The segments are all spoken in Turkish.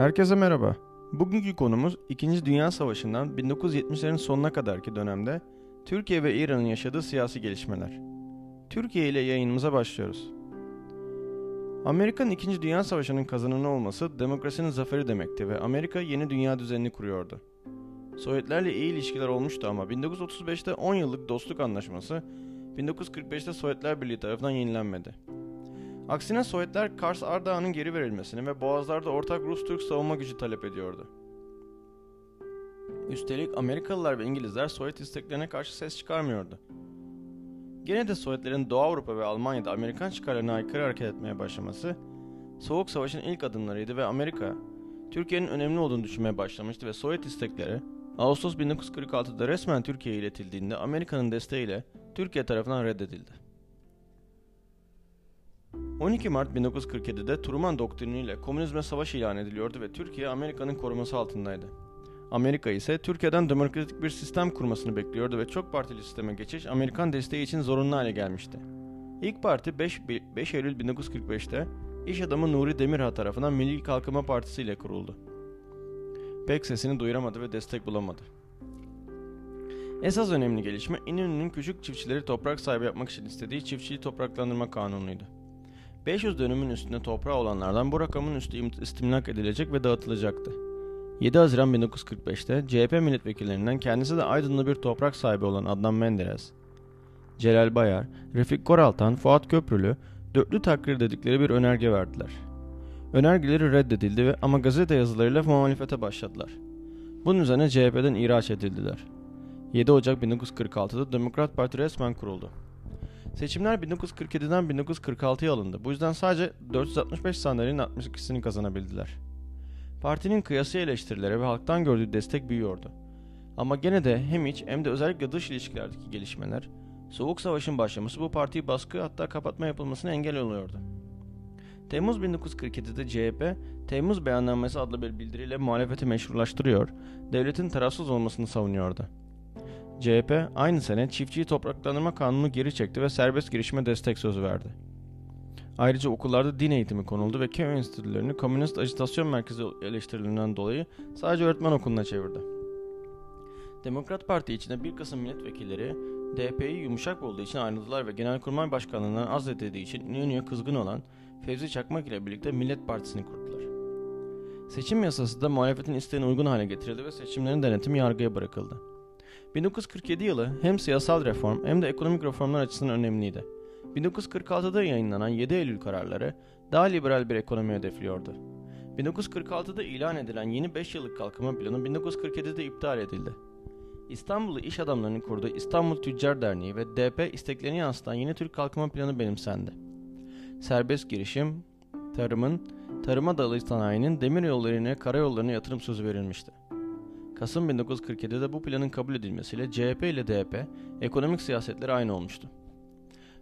Herkese merhaba. Bugünkü konumuz 2. Dünya Savaşı'ndan 1970'lerin sonuna kadarki dönemde Türkiye ve İran'ın yaşadığı siyasi gelişmeler. Türkiye ile yayınımıza başlıyoruz. Amerika'nın 2. Dünya Savaşı'nın kazananı olması demokrasinin zaferi demekti ve Amerika yeni dünya düzenini kuruyordu. Sovyetlerle iyi ilişkiler olmuştu ama 1935'te 10 yıllık dostluk anlaşması 1945'te Sovyetler Birliği tarafından yenilenmedi. Aksine Sovyetler Kars Ardahan'ın geri verilmesini ve Boğazlar'da ortak Rus-Türk savunma gücü talep ediyordu. Üstelik Amerikalılar ve İngilizler Sovyet isteklerine karşı ses çıkarmıyordu. Gene de Sovyetlerin Doğu Avrupa ve Almanya'da Amerikan çıkarlarına aykırı hareket etmeye başlaması, Soğuk Savaş'ın ilk adımlarıydı ve Amerika, Türkiye'nin önemli olduğunu düşünmeye başlamıştı ve Sovyet istekleri, Ağustos 1946'da resmen Türkiye'ye iletildiğinde Amerika'nın desteğiyle Türkiye tarafından reddedildi. 12 Mart 1947'de Truman doktriniyle komünizme savaş ilan ediliyordu ve Türkiye Amerika'nın koruması altındaydı. Amerika ise Türkiye'den demokratik bir sistem kurmasını bekliyordu ve çok partili sisteme geçiş Amerikan desteği için zorunlu hale gelmişti. İlk parti 5, 5 Eylül 1945'te iş adamı Nuri Demirağ tarafından Milli Kalkınma Partisi ile kuruldu. Pek sesini duyuramadı ve destek bulamadı. Esas önemli gelişme İnönü'nün küçük çiftçileri toprak sahibi yapmak için istediği çiftçiliği topraklandırma kanunuydu. 500 dönümün üstünde toprağı olanlardan bu rakamın üstü istimlak edilecek ve dağıtılacaktı. 7 Haziran 1945'te CHP milletvekillerinden kendisi de Aydınlı bir toprak sahibi olan Adnan Menderes, Celal Bayar, Refik Koraltan, Fuat Köprülü dörtlü takrir dedikleri bir önerge verdiler. Önergeleri reddedildi ve ama gazete yazılarıyla muhalefete başladılar. Bunun üzerine CHP'den ihraç edildiler. 7 Ocak 1946'da Demokrat Parti resmen kuruldu. Seçimler 1947'den 1946'ya alındı. Bu yüzden sadece 465 sandalyenin 62'sini kazanabildiler. Partinin kıyası eleştirilere ve halktan gördüğü destek büyüyordu. Ama gene de hem iç hem de özellikle dış ilişkilerdeki gelişmeler, Soğuk Savaş'ın başlaması bu partiyi baskı hatta kapatma yapılmasına engel oluyordu. Temmuz 1947'de CHP, Temmuz Beyannamesi adlı bir bildiriyle muhalefeti meşrulaştırıyor, devletin tarafsız olmasını savunuyordu. CHP aynı sene çiftçiyi topraklandırma kanunu geri çekti ve serbest girişime destek sözü verdi. Ayrıca okullarda din eğitimi konuldu ve köy enstitülerini komünist ajitasyon merkezi eleştirilerinden dolayı sadece öğretmen okuluna çevirdi. Demokrat Parti içinde bir kısım milletvekilleri DP'yi yumuşak olduğu için ayrıldılar ve Genelkurmay Başkanlığından azledildiği için İnönü'ye kızgın olan Fevzi Çakmak ile birlikte Millet Partisi'ni kurdular. Seçim yasası da muhalefetin isteğine uygun hale getirildi ve seçimlerin denetimi yargıya bırakıldı. 1947 yılı hem siyasal reform hem de ekonomik reformlar açısından önemliydi. 1946'da yayınlanan 7 Eylül kararları daha liberal bir ekonomi hedefliyordu. 1946'da ilan edilen yeni 5 yıllık kalkınma planı 1947'de iptal edildi. İstanbul'u iş adamlarının kurduğu İstanbul Tüccar Derneği ve DP isteklerini yansıtan yeni Türk Kalkınma Planı benimsendi. Serbest girişim, tarımın, tarıma dayalı sanayinin demir yollarına, karayollarına yatırım sözü verilmişti. Kasım 1947'de bu planın kabul edilmesiyle CHP ile DP ekonomik siyasetleri aynı olmuştu.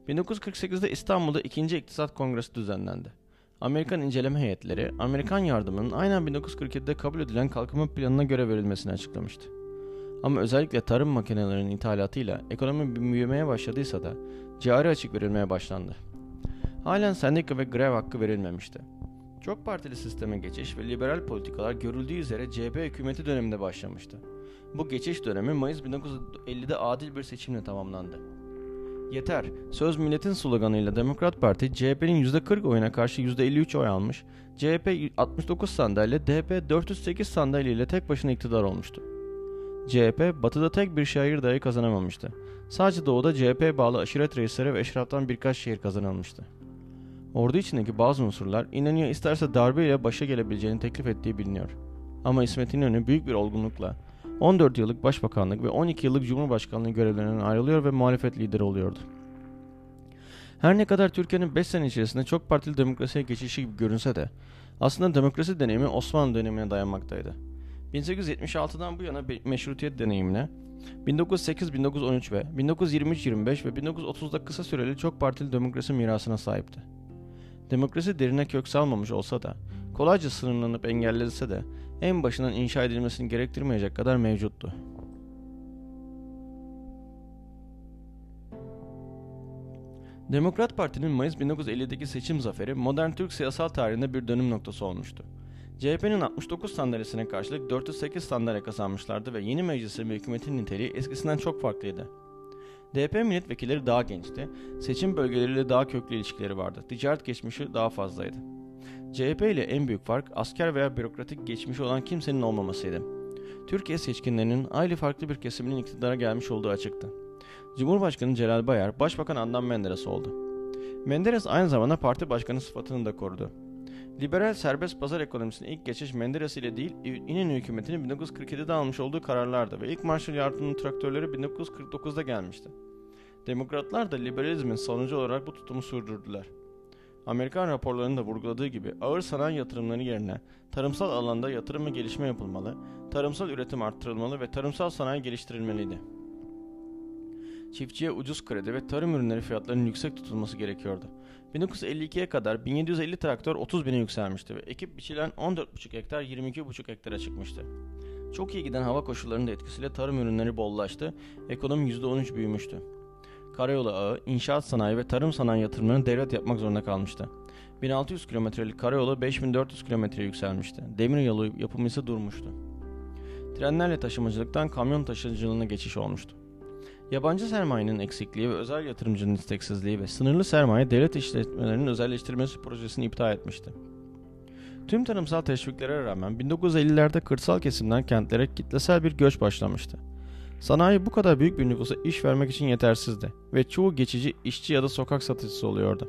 1948'de İstanbul'da 2. İktisat Kongresi düzenlendi. Amerikan inceleme heyetleri, Amerikan yardımının aynen 1947'de kabul edilen kalkınma planına göre verilmesini açıklamıştı. Ama özellikle tarım makinelerinin ithalatıyla ekonomi büyümeye başladıysa da cari açık verilmeye başlandı. Halen sendika ve grev hakkı verilmemişti. Çok partili sisteme geçiş ve liberal politikalar görüldüğü üzere CHP hükümeti döneminde başlamıştı. Bu geçiş dönemi Mayıs 1950'de adil bir seçimle tamamlandı. Yeter, söz milletin sloganıyla Demokrat Parti CHP'nin %40 oyuna karşı %53 oy almış, CHP 69 sandalye, DP 408 sandalye ile tek başına iktidar olmuştu. CHP batıda tek bir şehir dahi kazanamamıştı. Sadece doğuda CHP bağlı aşiret reisleri ve eşraftan birkaç şehir kazanılmıştı. Ordu içindeki bazı unsurlar İnönü'ye isterse darbe ile başa gelebileceğini teklif ettiği biliniyor. Ama İsmet İnönü büyük bir olgunlukla 14 yıllık başbakanlık ve 12 yıllık cumhurbaşkanlığı görevlerinden ayrılıyor ve muhalefet lideri oluyordu. Her ne kadar Türkiye'nin 5 sene içerisinde çok partili demokrasiye geçişi gibi görünse de aslında demokrasi deneyimi Osmanlı dönemine dayanmaktaydı. 1876'dan bu yana meşrutiyet deneyimine 1908-1913 ve 1923-25 ve 1930'da kısa süreli çok partili demokrasi mirasına sahipti. Demokrasi derine kök salmamış olsa da, kolayca sınırlanıp engellense de en başından inşa edilmesini gerektirmeyecek kadar mevcuttu. Demokrat Parti'nin Mayıs 1950'deki seçim zaferi modern Türk siyasal tarihinde bir dönüm noktası olmuştu. CHP'nin 69 sandalyesine karşılık 408 sandalye kazanmışlardı ve yeni meclisin ve hükümetin niteliği eskisinden çok farklıydı. DP milletvekilleri daha gençti, seçim bölgeleriyle daha köklü ilişkileri vardı, ticaret geçmişi daha fazlaydı. CHP ile en büyük fark asker veya bürokratik geçmişi olan kimsenin olmamasıydı. Türkiye seçkinlerinin aile farklı bir kesiminin iktidara gelmiş olduğu açıktı. Cumhurbaşkanı Celal Bayar, Başbakan Adnan Menderes oldu. Menderes aynı zamanda parti başkanı sıfatını da korudu. Liberal serbest pazar ekonomisine ilk geçiş Menderes ile değil, İnönü hükümetinin 1947'de almış olduğu kararlardı ve ilk Marshall yardımının traktörleri 1949'da gelmişti. Demokratlar da liberalizmin savunucu olarak bu tutumu sürdürdüler. Amerikan raporlarında vurguladığı gibi ağır sanayi yatırımları yerine tarımsal alanda yatırım ve gelişme yapılmalı, tarımsal üretim arttırılmalı ve tarımsal sanayi geliştirilmeliydi. Çiftçiye ucuz kredi ve tarım ürünleri fiyatlarının yüksek tutulması gerekiyordu. 1952'ye kadar 1750 traktör 30 bine yükselmişti ve ekip biçilen 14,5 hektar 22,5 hektara çıkmıştı. Çok iyi giden hava koşullarının etkisiyle tarım ürünleri bollaştı, ekonomi %13 büyümüştü. Karayolu ağı, inşaat sanayi ve tarım sanayi yatırımlarını devlet yapmak zorunda kalmıştı. 1600 kilometrelik karayolu 5400 kilometreye yükselmişti. Demir yolu yapımı ise durmuştu. Trenlerle taşımacılıktan kamyon taşıyıcılığına geçiş olmuştu. Yabancı sermayenin eksikliği ve özel yatırımcının isteksizliği ve sınırlı sermaye devlet işletmelerinin özelleştirilmesi projesini iptal etmişti. Tüm tarımsal teşviklere rağmen 1950'lerde kırsal kesimden kentlere kitlesel bir göç başlamıştı. Sanayi bu kadar büyük bir nüfusa iş vermek için yetersizdi ve çoğu geçici işçi ya da sokak satıcısı oluyordu.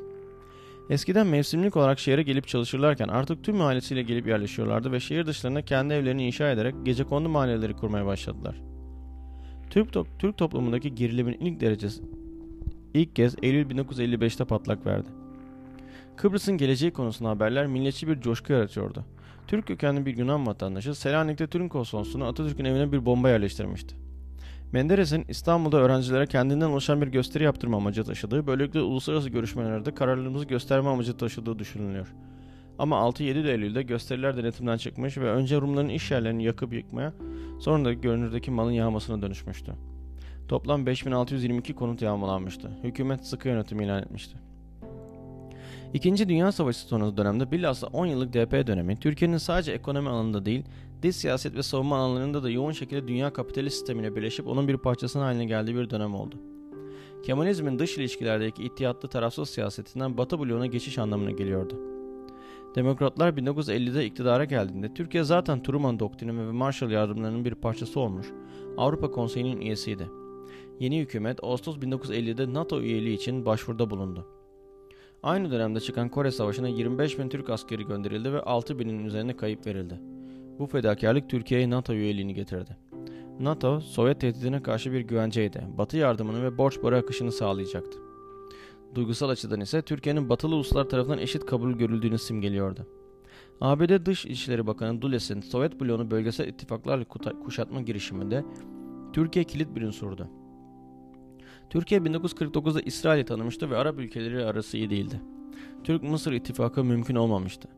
Eskiden mevsimlik olarak şehre gelip çalışırlarken artık tüm mahallesiyle gelip yerleşiyorlardı ve şehir dışlarında kendi evlerini inşa ederek gece kondu mahalleleri kurmaya başladılar. Türk, to Türk toplumundaki gerilimin ilk derecesi ilk kez Eylül 1955'te patlak verdi. Kıbrıs'ın geleceği konusunda haberler milletçi bir coşku yaratıyordu. Türk kökenli bir Yunan vatandaşı Selanik'te Türk konsolosluğunu Atatürk'ün evine bir bomba yerleştirmişti. Menderes'in İstanbul'da öğrencilere kendinden oluşan bir gösteri yaptırma amacı taşıdığı, böylelikle uluslararası görüşmelerde kararlılığımızı gösterme amacı taşıdığı düşünülüyor. Ama 6-7 Eylül'de gösteriler denetimden çıkmış ve önce Rumların iş yerlerini yakıp yıkmaya, sonra da görünürdeki malın yağmasına dönüşmüştü. Toplam 5622 konut yağmalanmıştı. Hükümet sıkı yönetimi ilan etmişti. İkinci Dünya Savaşı sonrası dönemde bilhassa 10 yıllık DP dönemi Türkiye'nin sadece ekonomi alanında değil, dış siyaset ve savunma alanlarında da yoğun şekilde dünya kapitalist sistemiyle birleşip onun bir parçasının haline geldiği bir dönem oldu. Kemalizmin dış ilişkilerdeki ihtiyatlı tarafsız siyasetinden Batı bloğuna geçiş anlamına geliyordu. Demokratlar 1950'de iktidara geldiğinde Türkiye zaten Truman Doktrini ve Marshall yardımlarının bir parçası olmuş, Avrupa Konseyi'nin üyesiydi. Yeni hükümet Ağustos 1950'de NATO üyeliği için başvuruda bulundu. Aynı dönemde çıkan Kore Savaşı'na 25 bin Türk askeri gönderildi ve 6 binin üzerine kayıp verildi. Bu fedakarlık Türkiye'ye NATO üyeliğini getirdi. NATO, Sovyet tehdidine karşı bir güvenceydi. Batı yardımını ve borç para akışını sağlayacaktı. Duygusal açıdan ise Türkiye'nin batılı uluslar tarafından eşit kabul görüldüğünü simgeliyordu. ABD Dış İşleri Bakanı Dulles'in Sovyet bloğunu bölgesel ittifaklarla kuşatma girişiminde Türkiye kilit bir unsurdu. Türkiye 1949'da İsrail'i tanımıştı ve Arap ülkeleri arası iyi değildi. Türk-Mısır ittifakı mümkün olmamıştı.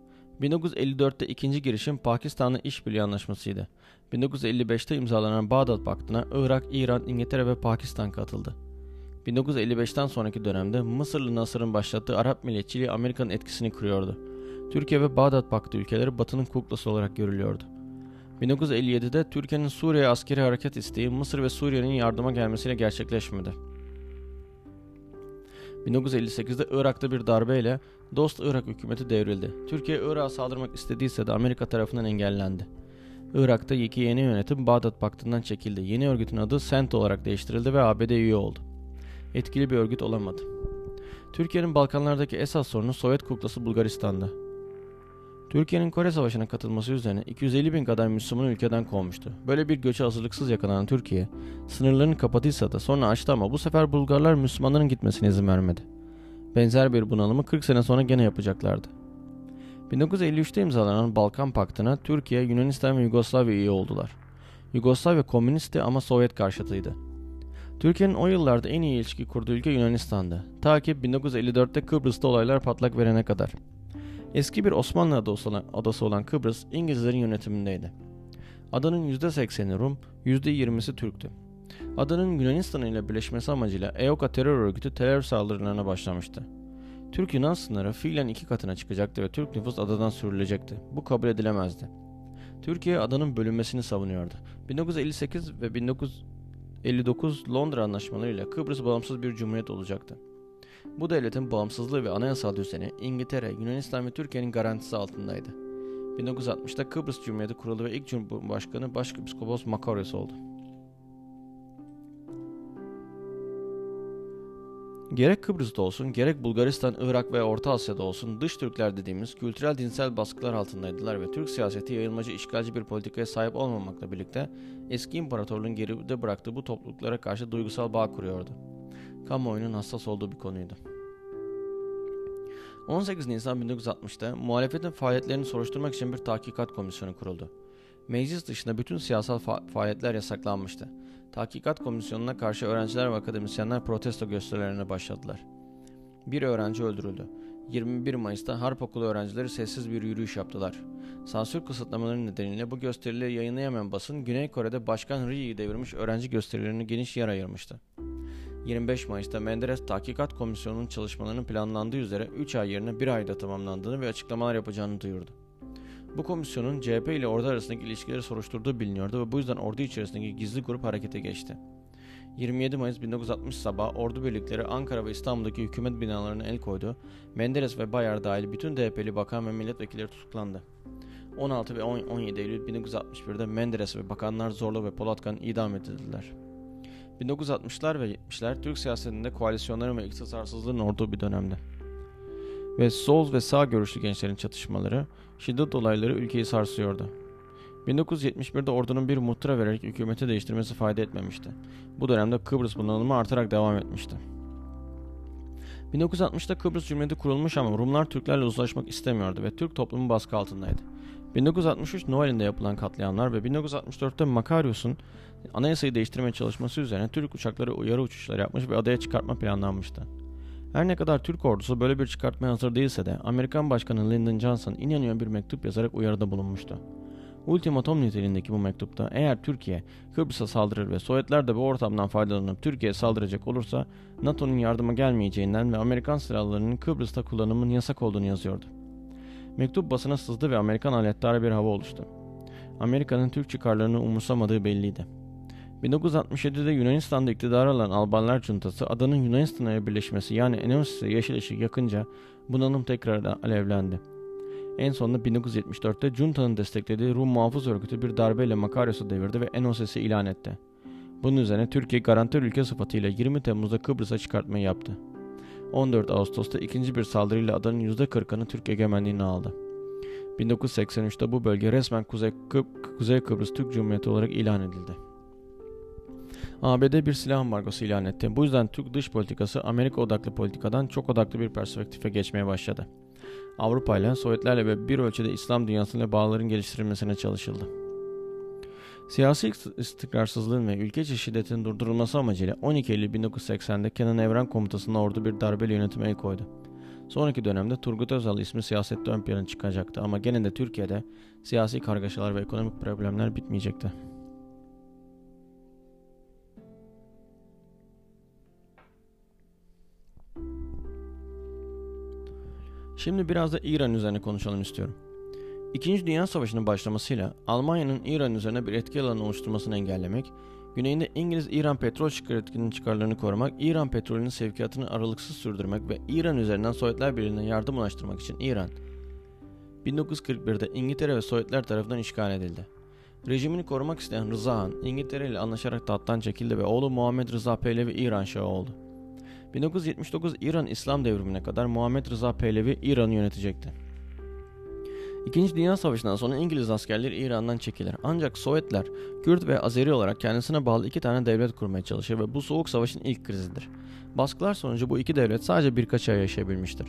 1954'te ikinci girişim Pakistan'la işbirliği anlaşmasıydı. 1955'te imzalanan Bağdat Paktı'na Irak, İran, İngiltere ve Pakistan katıldı. 1955'ten sonraki dönemde Mısırlı Nasır'ın başlattığı Arap milliyetçiliği Amerika'nın etkisini kırıyordu. Türkiye ve Bağdat Paktı ülkeleri Batı'nın kuklası olarak görülüyordu. 1957'de Türkiye'nin Suriye askeri hareket isteği Mısır ve Suriye'nin yardıma gelmesiyle gerçekleşmedi. 1958'de Irak'ta bir darbeyle Dost Irak hükümeti devrildi. Türkiye Irak'a saldırmak istediyse de Amerika tarafından engellendi. Irak'ta iki yeni yönetim Bağdat Paktı'ndan çekildi. Yeni örgütün adı SENT olarak değiştirildi ve ABD üye oldu. Etkili bir örgüt olamadı. Türkiye'nin Balkanlardaki esas sorunu Sovyet kuklası Bulgaristan'da. Türkiye'nin Kore Savaşı'na katılması üzerine 250 bin kadar Müslüman ülkeden kovmuştu. Böyle bir göçe hazırlıksız yakalanan Türkiye, sınırlarını kapatıysa da sonra açtı ama bu sefer Bulgarlar Müslümanların gitmesine izin vermedi. Benzer bir bunalımı 40 sene sonra gene yapacaklardı. 1953'te imzalanan Balkan Paktı'na Türkiye, Yunanistan ve Yugoslavya üye oldular. Yugoslavya komünistti ama Sovyet karşıtıydı. Türkiye'nin o yıllarda en iyi ilişki kurduğu ülke Yunanistan'dı. Ta ki 1954'te Kıbrıs'ta olaylar patlak verene kadar. Eski bir Osmanlı adası olan, adası olan Kıbrıs İngilizlerin yönetimindeydi. Adanın %80'i Rum, %20'si Türktü. Adanın Yunanistan ile birleşmesi amacıyla EOKA terör örgütü terör saldırılarına başlamıştı. Türk-Yunan sınırı fiilen iki katına çıkacaktı ve Türk nüfus adadan sürülecekti. Bu kabul edilemezdi. Türkiye adanın bölünmesini savunuyordu. 1958 ve 1959 Londra anlaşmalarıyla Kıbrıs bağımsız bir cumhuriyet olacaktı. Bu devletin bağımsızlığı ve anayasal düzeni İngiltere, Yunanistan ve Türkiye'nin garantisi altındaydı. 1960'da Kıbrıs Cumhuriyeti kuruldu ve ilk Cumhurbaşkanı Başpiskopos Makarios oldu. Gerek Kıbrıs'ta olsun, gerek Bulgaristan, Irak ve Orta Asya'da olsun dış Türkler dediğimiz kültürel dinsel baskılar altındaydılar ve Türk siyaseti yayılmacı işgalci bir politikaya sahip olmamakla birlikte eski imparatorluğun geride bıraktığı bu topluluklara karşı duygusal bağ kuruyordu. Kamuoyunun hassas olduğu bir konuydu. 18 Nisan 1960'da muhalefetin faaliyetlerini soruşturmak için bir tahkikat komisyonu kuruldu. Meclis dışında bütün siyasal fa- faaliyetler yasaklanmıştı. Tahkikat komisyonuna karşı öğrenciler ve akademisyenler protesto gösterilerine başladılar. Bir öğrenci öldürüldü. 21 Mayıs'ta Harp Okulu öğrencileri sessiz bir yürüyüş yaptılar. Sansür kısıtlamaları nedeniyle bu gösterileri yayınlayamayan basın Güney Kore'de Başkan Ri'yi devirmiş öğrenci gösterilerini geniş yer ayırmıştı. 25 Mayıs'ta Menderes Tahkikat Komisyonu'nun çalışmalarının planlandığı üzere 3 ay yerine 1 ayda tamamlandığını ve açıklamalar yapacağını duyurdu. Bu komisyonun CHP ile ordu arasındaki ilişkileri soruşturduğu biliniyordu ve bu yüzden ordu içerisindeki gizli grup harekete geçti. 27 Mayıs 1960 sabahı ordu birlikleri Ankara ve İstanbul'daki hükümet binalarına el koydu. Menderes ve Bayar dahil bütün DP'li bakan ve milletvekilleri tutuklandı. 16 ve 17 Eylül 1961'de Menderes ve bakanlar Zorlu ve Polatkan idam edildiler. 1960'lar ve 70'ler Türk siyasetinde koalisyonların ve iktisarsızlığın olduğu bir dönemde. Ve sol ve sağ görüşlü gençlerin çatışmaları, şiddet olayları ülkeyi sarsıyordu. 1971'de ordunun bir muhtıra vererek hükümeti değiştirmesi fayda etmemişti. Bu dönemde Kıbrıs bunalımı artarak devam etmişti. 1960'da Kıbrıs Cumhuriyeti kurulmuş ama Rumlar Türklerle uzlaşmak istemiyordu ve Türk toplumu baskı altındaydı. 1963 Noel'inde yapılan katliamlar ve 1964'te Makarios'un anayasayı değiştirmeye çalışması üzerine Türk uçakları uyarı uçuşları yapmış ve adaya çıkartma planlanmıştı. Her ne kadar Türk ordusu böyle bir çıkartmaya hazır değilse de Amerikan Başkanı Lyndon Johnson inanıyor bir mektup yazarak uyarıda bulunmuştu. Ultimatom niteliğindeki bu mektupta eğer Türkiye Kıbrıs'a saldırır ve Sovyetler de bu ortamdan faydalanıp Türkiye'ye saldıracak olursa NATO'nun yardıma gelmeyeceğinden ve Amerikan silahlarının Kıbrıs'ta kullanımının yasak olduğunu yazıyordu. Mektup basına sızdı ve Amerikan alettarı bir hava oluştu. Amerika'nın Türk çıkarlarını umursamadığı belliydi. 1967'de Yunanistan'da iktidar alan Albanlar Cuntası adanın Yunanistan'a birleşmesi yani Enosis'e yeşil ışık yakınca bunalım tekrar alevlendi. En sonunda 1974'te Junta'nın desteklediği Rum muhafız örgütü bir darbeyle Makarios'u devirdi ve Enosis'i ilan etti. Bunun üzerine Türkiye garantör ülke sıfatıyla 20 Temmuz'da Kıbrıs'a çıkartmayı yaptı. 14 Ağustos'ta ikinci bir saldırıyla adanın %40'ını Türk egemenliğine aldı. 1983'te bu bölge resmen Kuzey Kıbrıs Türk Cumhuriyeti olarak ilan edildi. ABD bir silah ambargosu ilan etti. Bu yüzden Türk dış politikası Amerika odaklı politikadan çok odaklı bir perspektife geçmeye başladı. Avrupa ile Sovyetlerle ve bir ölçüde İslam dünyasıyla bağların geliştirilmesine çalışıldı. Siyasi istikrarsızlığın ve ülke içi şiddetin durdurulması amacıyla 12 Eylül 1980'de Kenan Evren Komutası'na ordu bir darbeli yönetime el koydu. Sonraki dönemde Turgut Özal ismi siyasette ön plana çıkacaktı ama gene de Türkiye'de siyasi kargaşalar ve ekonomik problemler bitmeyecekti. Şimdi biraz da İran üzerine konuşalım istiyorum. İkinci Dünya Savaşı'nın başlamasıyla Almanya'nın İran üzerine bir etki alanı oluşturmasını engellemek, güneyinde İngiliz-İran petrol şirketinin çıkarlarını korumak, İran petrolünün sevkiyatını aralıksız sürdürmek ve İran üzerinden Sovyetler Birliği'ne yardım ulaştırmak için İran, 1941'de İngiltere ve Sovyetler tarafından işgal edildi. Rejimini korumak isteyen Rıza Han, İngiltere ile anlaşarak tahttan çekildi ve oğlu Muhammed Rıza Pehlevi İran Şahı oldu. 1979 İran İslam devrimine kadar Muhammed Rıza Pehlevi İran'ı yönetecekti. İkinci Dünya Savaşı'ndan sonra İngiliz askerleri İran'dan çekilir. Ancak Sovyetler, Kürt ve Azeri olarak kendisine bağlı iki tane devlet kurmaya çalışır ve bu Soğuk Savaş'ın ilk krizidir. Baskılar sonucu bu iki devlet sadece birkaç ay yaşayabilmiştir.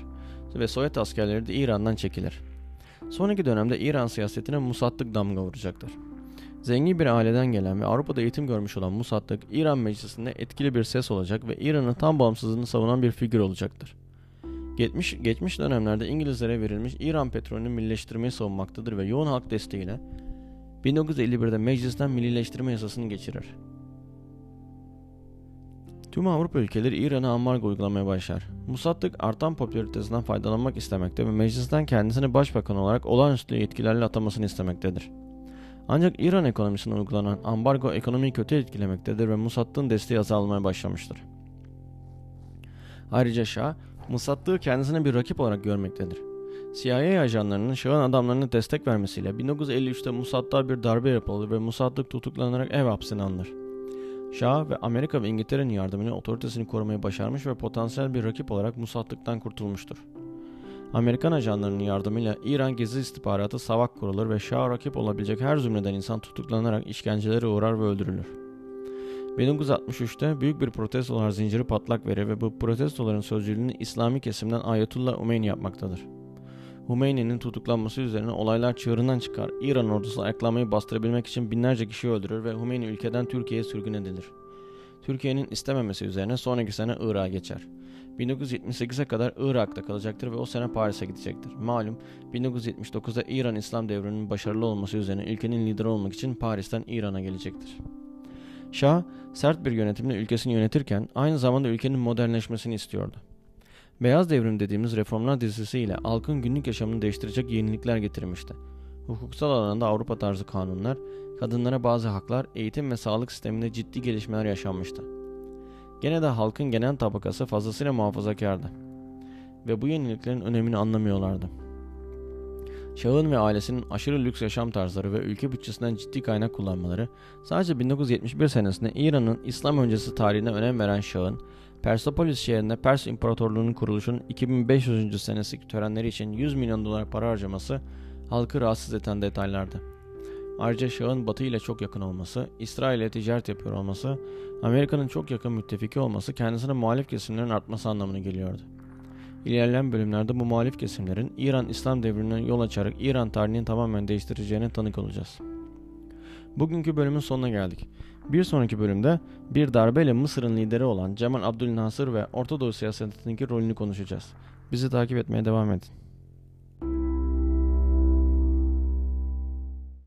Ve Sovyet askerleri de İran'dan çekilir. Sonraki dönemde İran siyasetine musattık damga vuracaktır. Zengin bir aileden gelen ve Avrupa'da eğitim görmüş olan Musaddık, İran meclisinde etkili bir ses olacak ve İran'ın tam bağımsızlığını savunan bir figür olacaktır. Geçmiş, geçmiş dönemlerde İngilizlere verilmiş İran petrolünü millileştirmeyi savunmaktadır ve yoğun halk desteğiyle 1951'de meclisten millileştirme yasasını geçirir. Tüm Avrupa ülkeleri İran'a ambargo uygulamaya başlar. Musaddık artan popülaritesinden faydalanmak istemekte ve meclisten kendisini başbakan olarak olağanüstü yetkilerle atamasını istemektedir. Ancak İran ekonomisine uygulanan ambargo ekonomiyi kötü etkilemektedir ve Musaddığın desteği azalmaya başlamıştır. Ayrıca Şah, Musaddığı kendisine bir rakip olarak görmektedir. CIA ajanlarının Şah'ın adamlarına destek vermesiyle 1953'te Musaddığa bir darbe yapıldı ve Musaddık tutuklanarak ev hapsine alınır. Şah ve Amerika ve İngiltere'nin yardımıyla otoritesini korumayı başarmış ve potansiyel bir rakip olarak Musaddık'tan kurtulmuştur. Amerikan ajanlarının yardımıyla İran gizli istihbaratı savak kurulur ve Şah'a rakip olabilecek her zümreden insan tutuklanarak işkencelere uğrar ve öldürülür. 1963'te büyük bir protestolar zinciri patlak verir ve bu protestoların sözcülüğünü İslami kesimden Ayetullah Umeyni yapmaktadır. Humeyni'nin tutuklanması üzerine olaylar çığırından çıkar. İran ordusu ayaklanmayı bastırabilmek için binlerce kişi öldürür ve Humeyni ülkeden Türkiye'ye sürgün edilir. Türkiye'nin istememesi üzerine sonraki sene Irak'a geçer. 1978'e kadar Irak'ta kalacaktır ve o sene Paris'e gidecektir. Malum 1979'da İran İslam devrinin başarılı olması üzerine ülkenin lideri olmak için Paris'ten İran'a gelecektir. Şah sert bir yönetimle ülkesini yönetirken aynı zamanda ülkenin modernleşmesini istiyordu. Beyaz Devrim dediğimiz reformlar dizisiyle halkın günlük yaşamını değiştirecek yenilikler getirmişti. Hukuksal alanda Avrupa tarzı kanunlar, kadınlara bazı haklar, eğitim ve sağlık sisteminde ciddi gelişmeler yaşanmıştı. Gene de halkın genel tabakası fazlasıyla muhafazakardı. Ve bu yeniliklerin önemini anlamıyorlardı. Şah'ın ve ailesinin aşırı lüks yaşam tarzları ve ülke bütçesinden ciddi kaynak kullanmaları sadece 1971 senesinde İran'ın İslam öncesi tarihine önem veren Şah'ın Persepolis şehrinde Pers İmparatorluğu'nun kuruluşunun 2500. senesi törenleri için 100 milyon dolar para harcaması halkı rahatsız eden detaylardı. Ayrıca Şah'ın Batı ile çok yakın olması, İsrail ile ticaret yapıyor olması, Amerika'nın çok yakın müttefiki olması kendisine muhalif kesimlerin artması anlamına geliyordu. İlerleyen bölümlerde bu muhalif kesimlerin İran İslam devrine yol açarak İran tarihini tamamen değiştireceğine tanık olacağız. Bugünkü bölümün sonuna geldik. Bir sonraki bölümde bir darbeyle Mısır'ın lideri olan Cemal Abdülnasır ve Orta Doğu siyasetindeki rolünü konuşacağız. Bizi takip etmeye devam edin.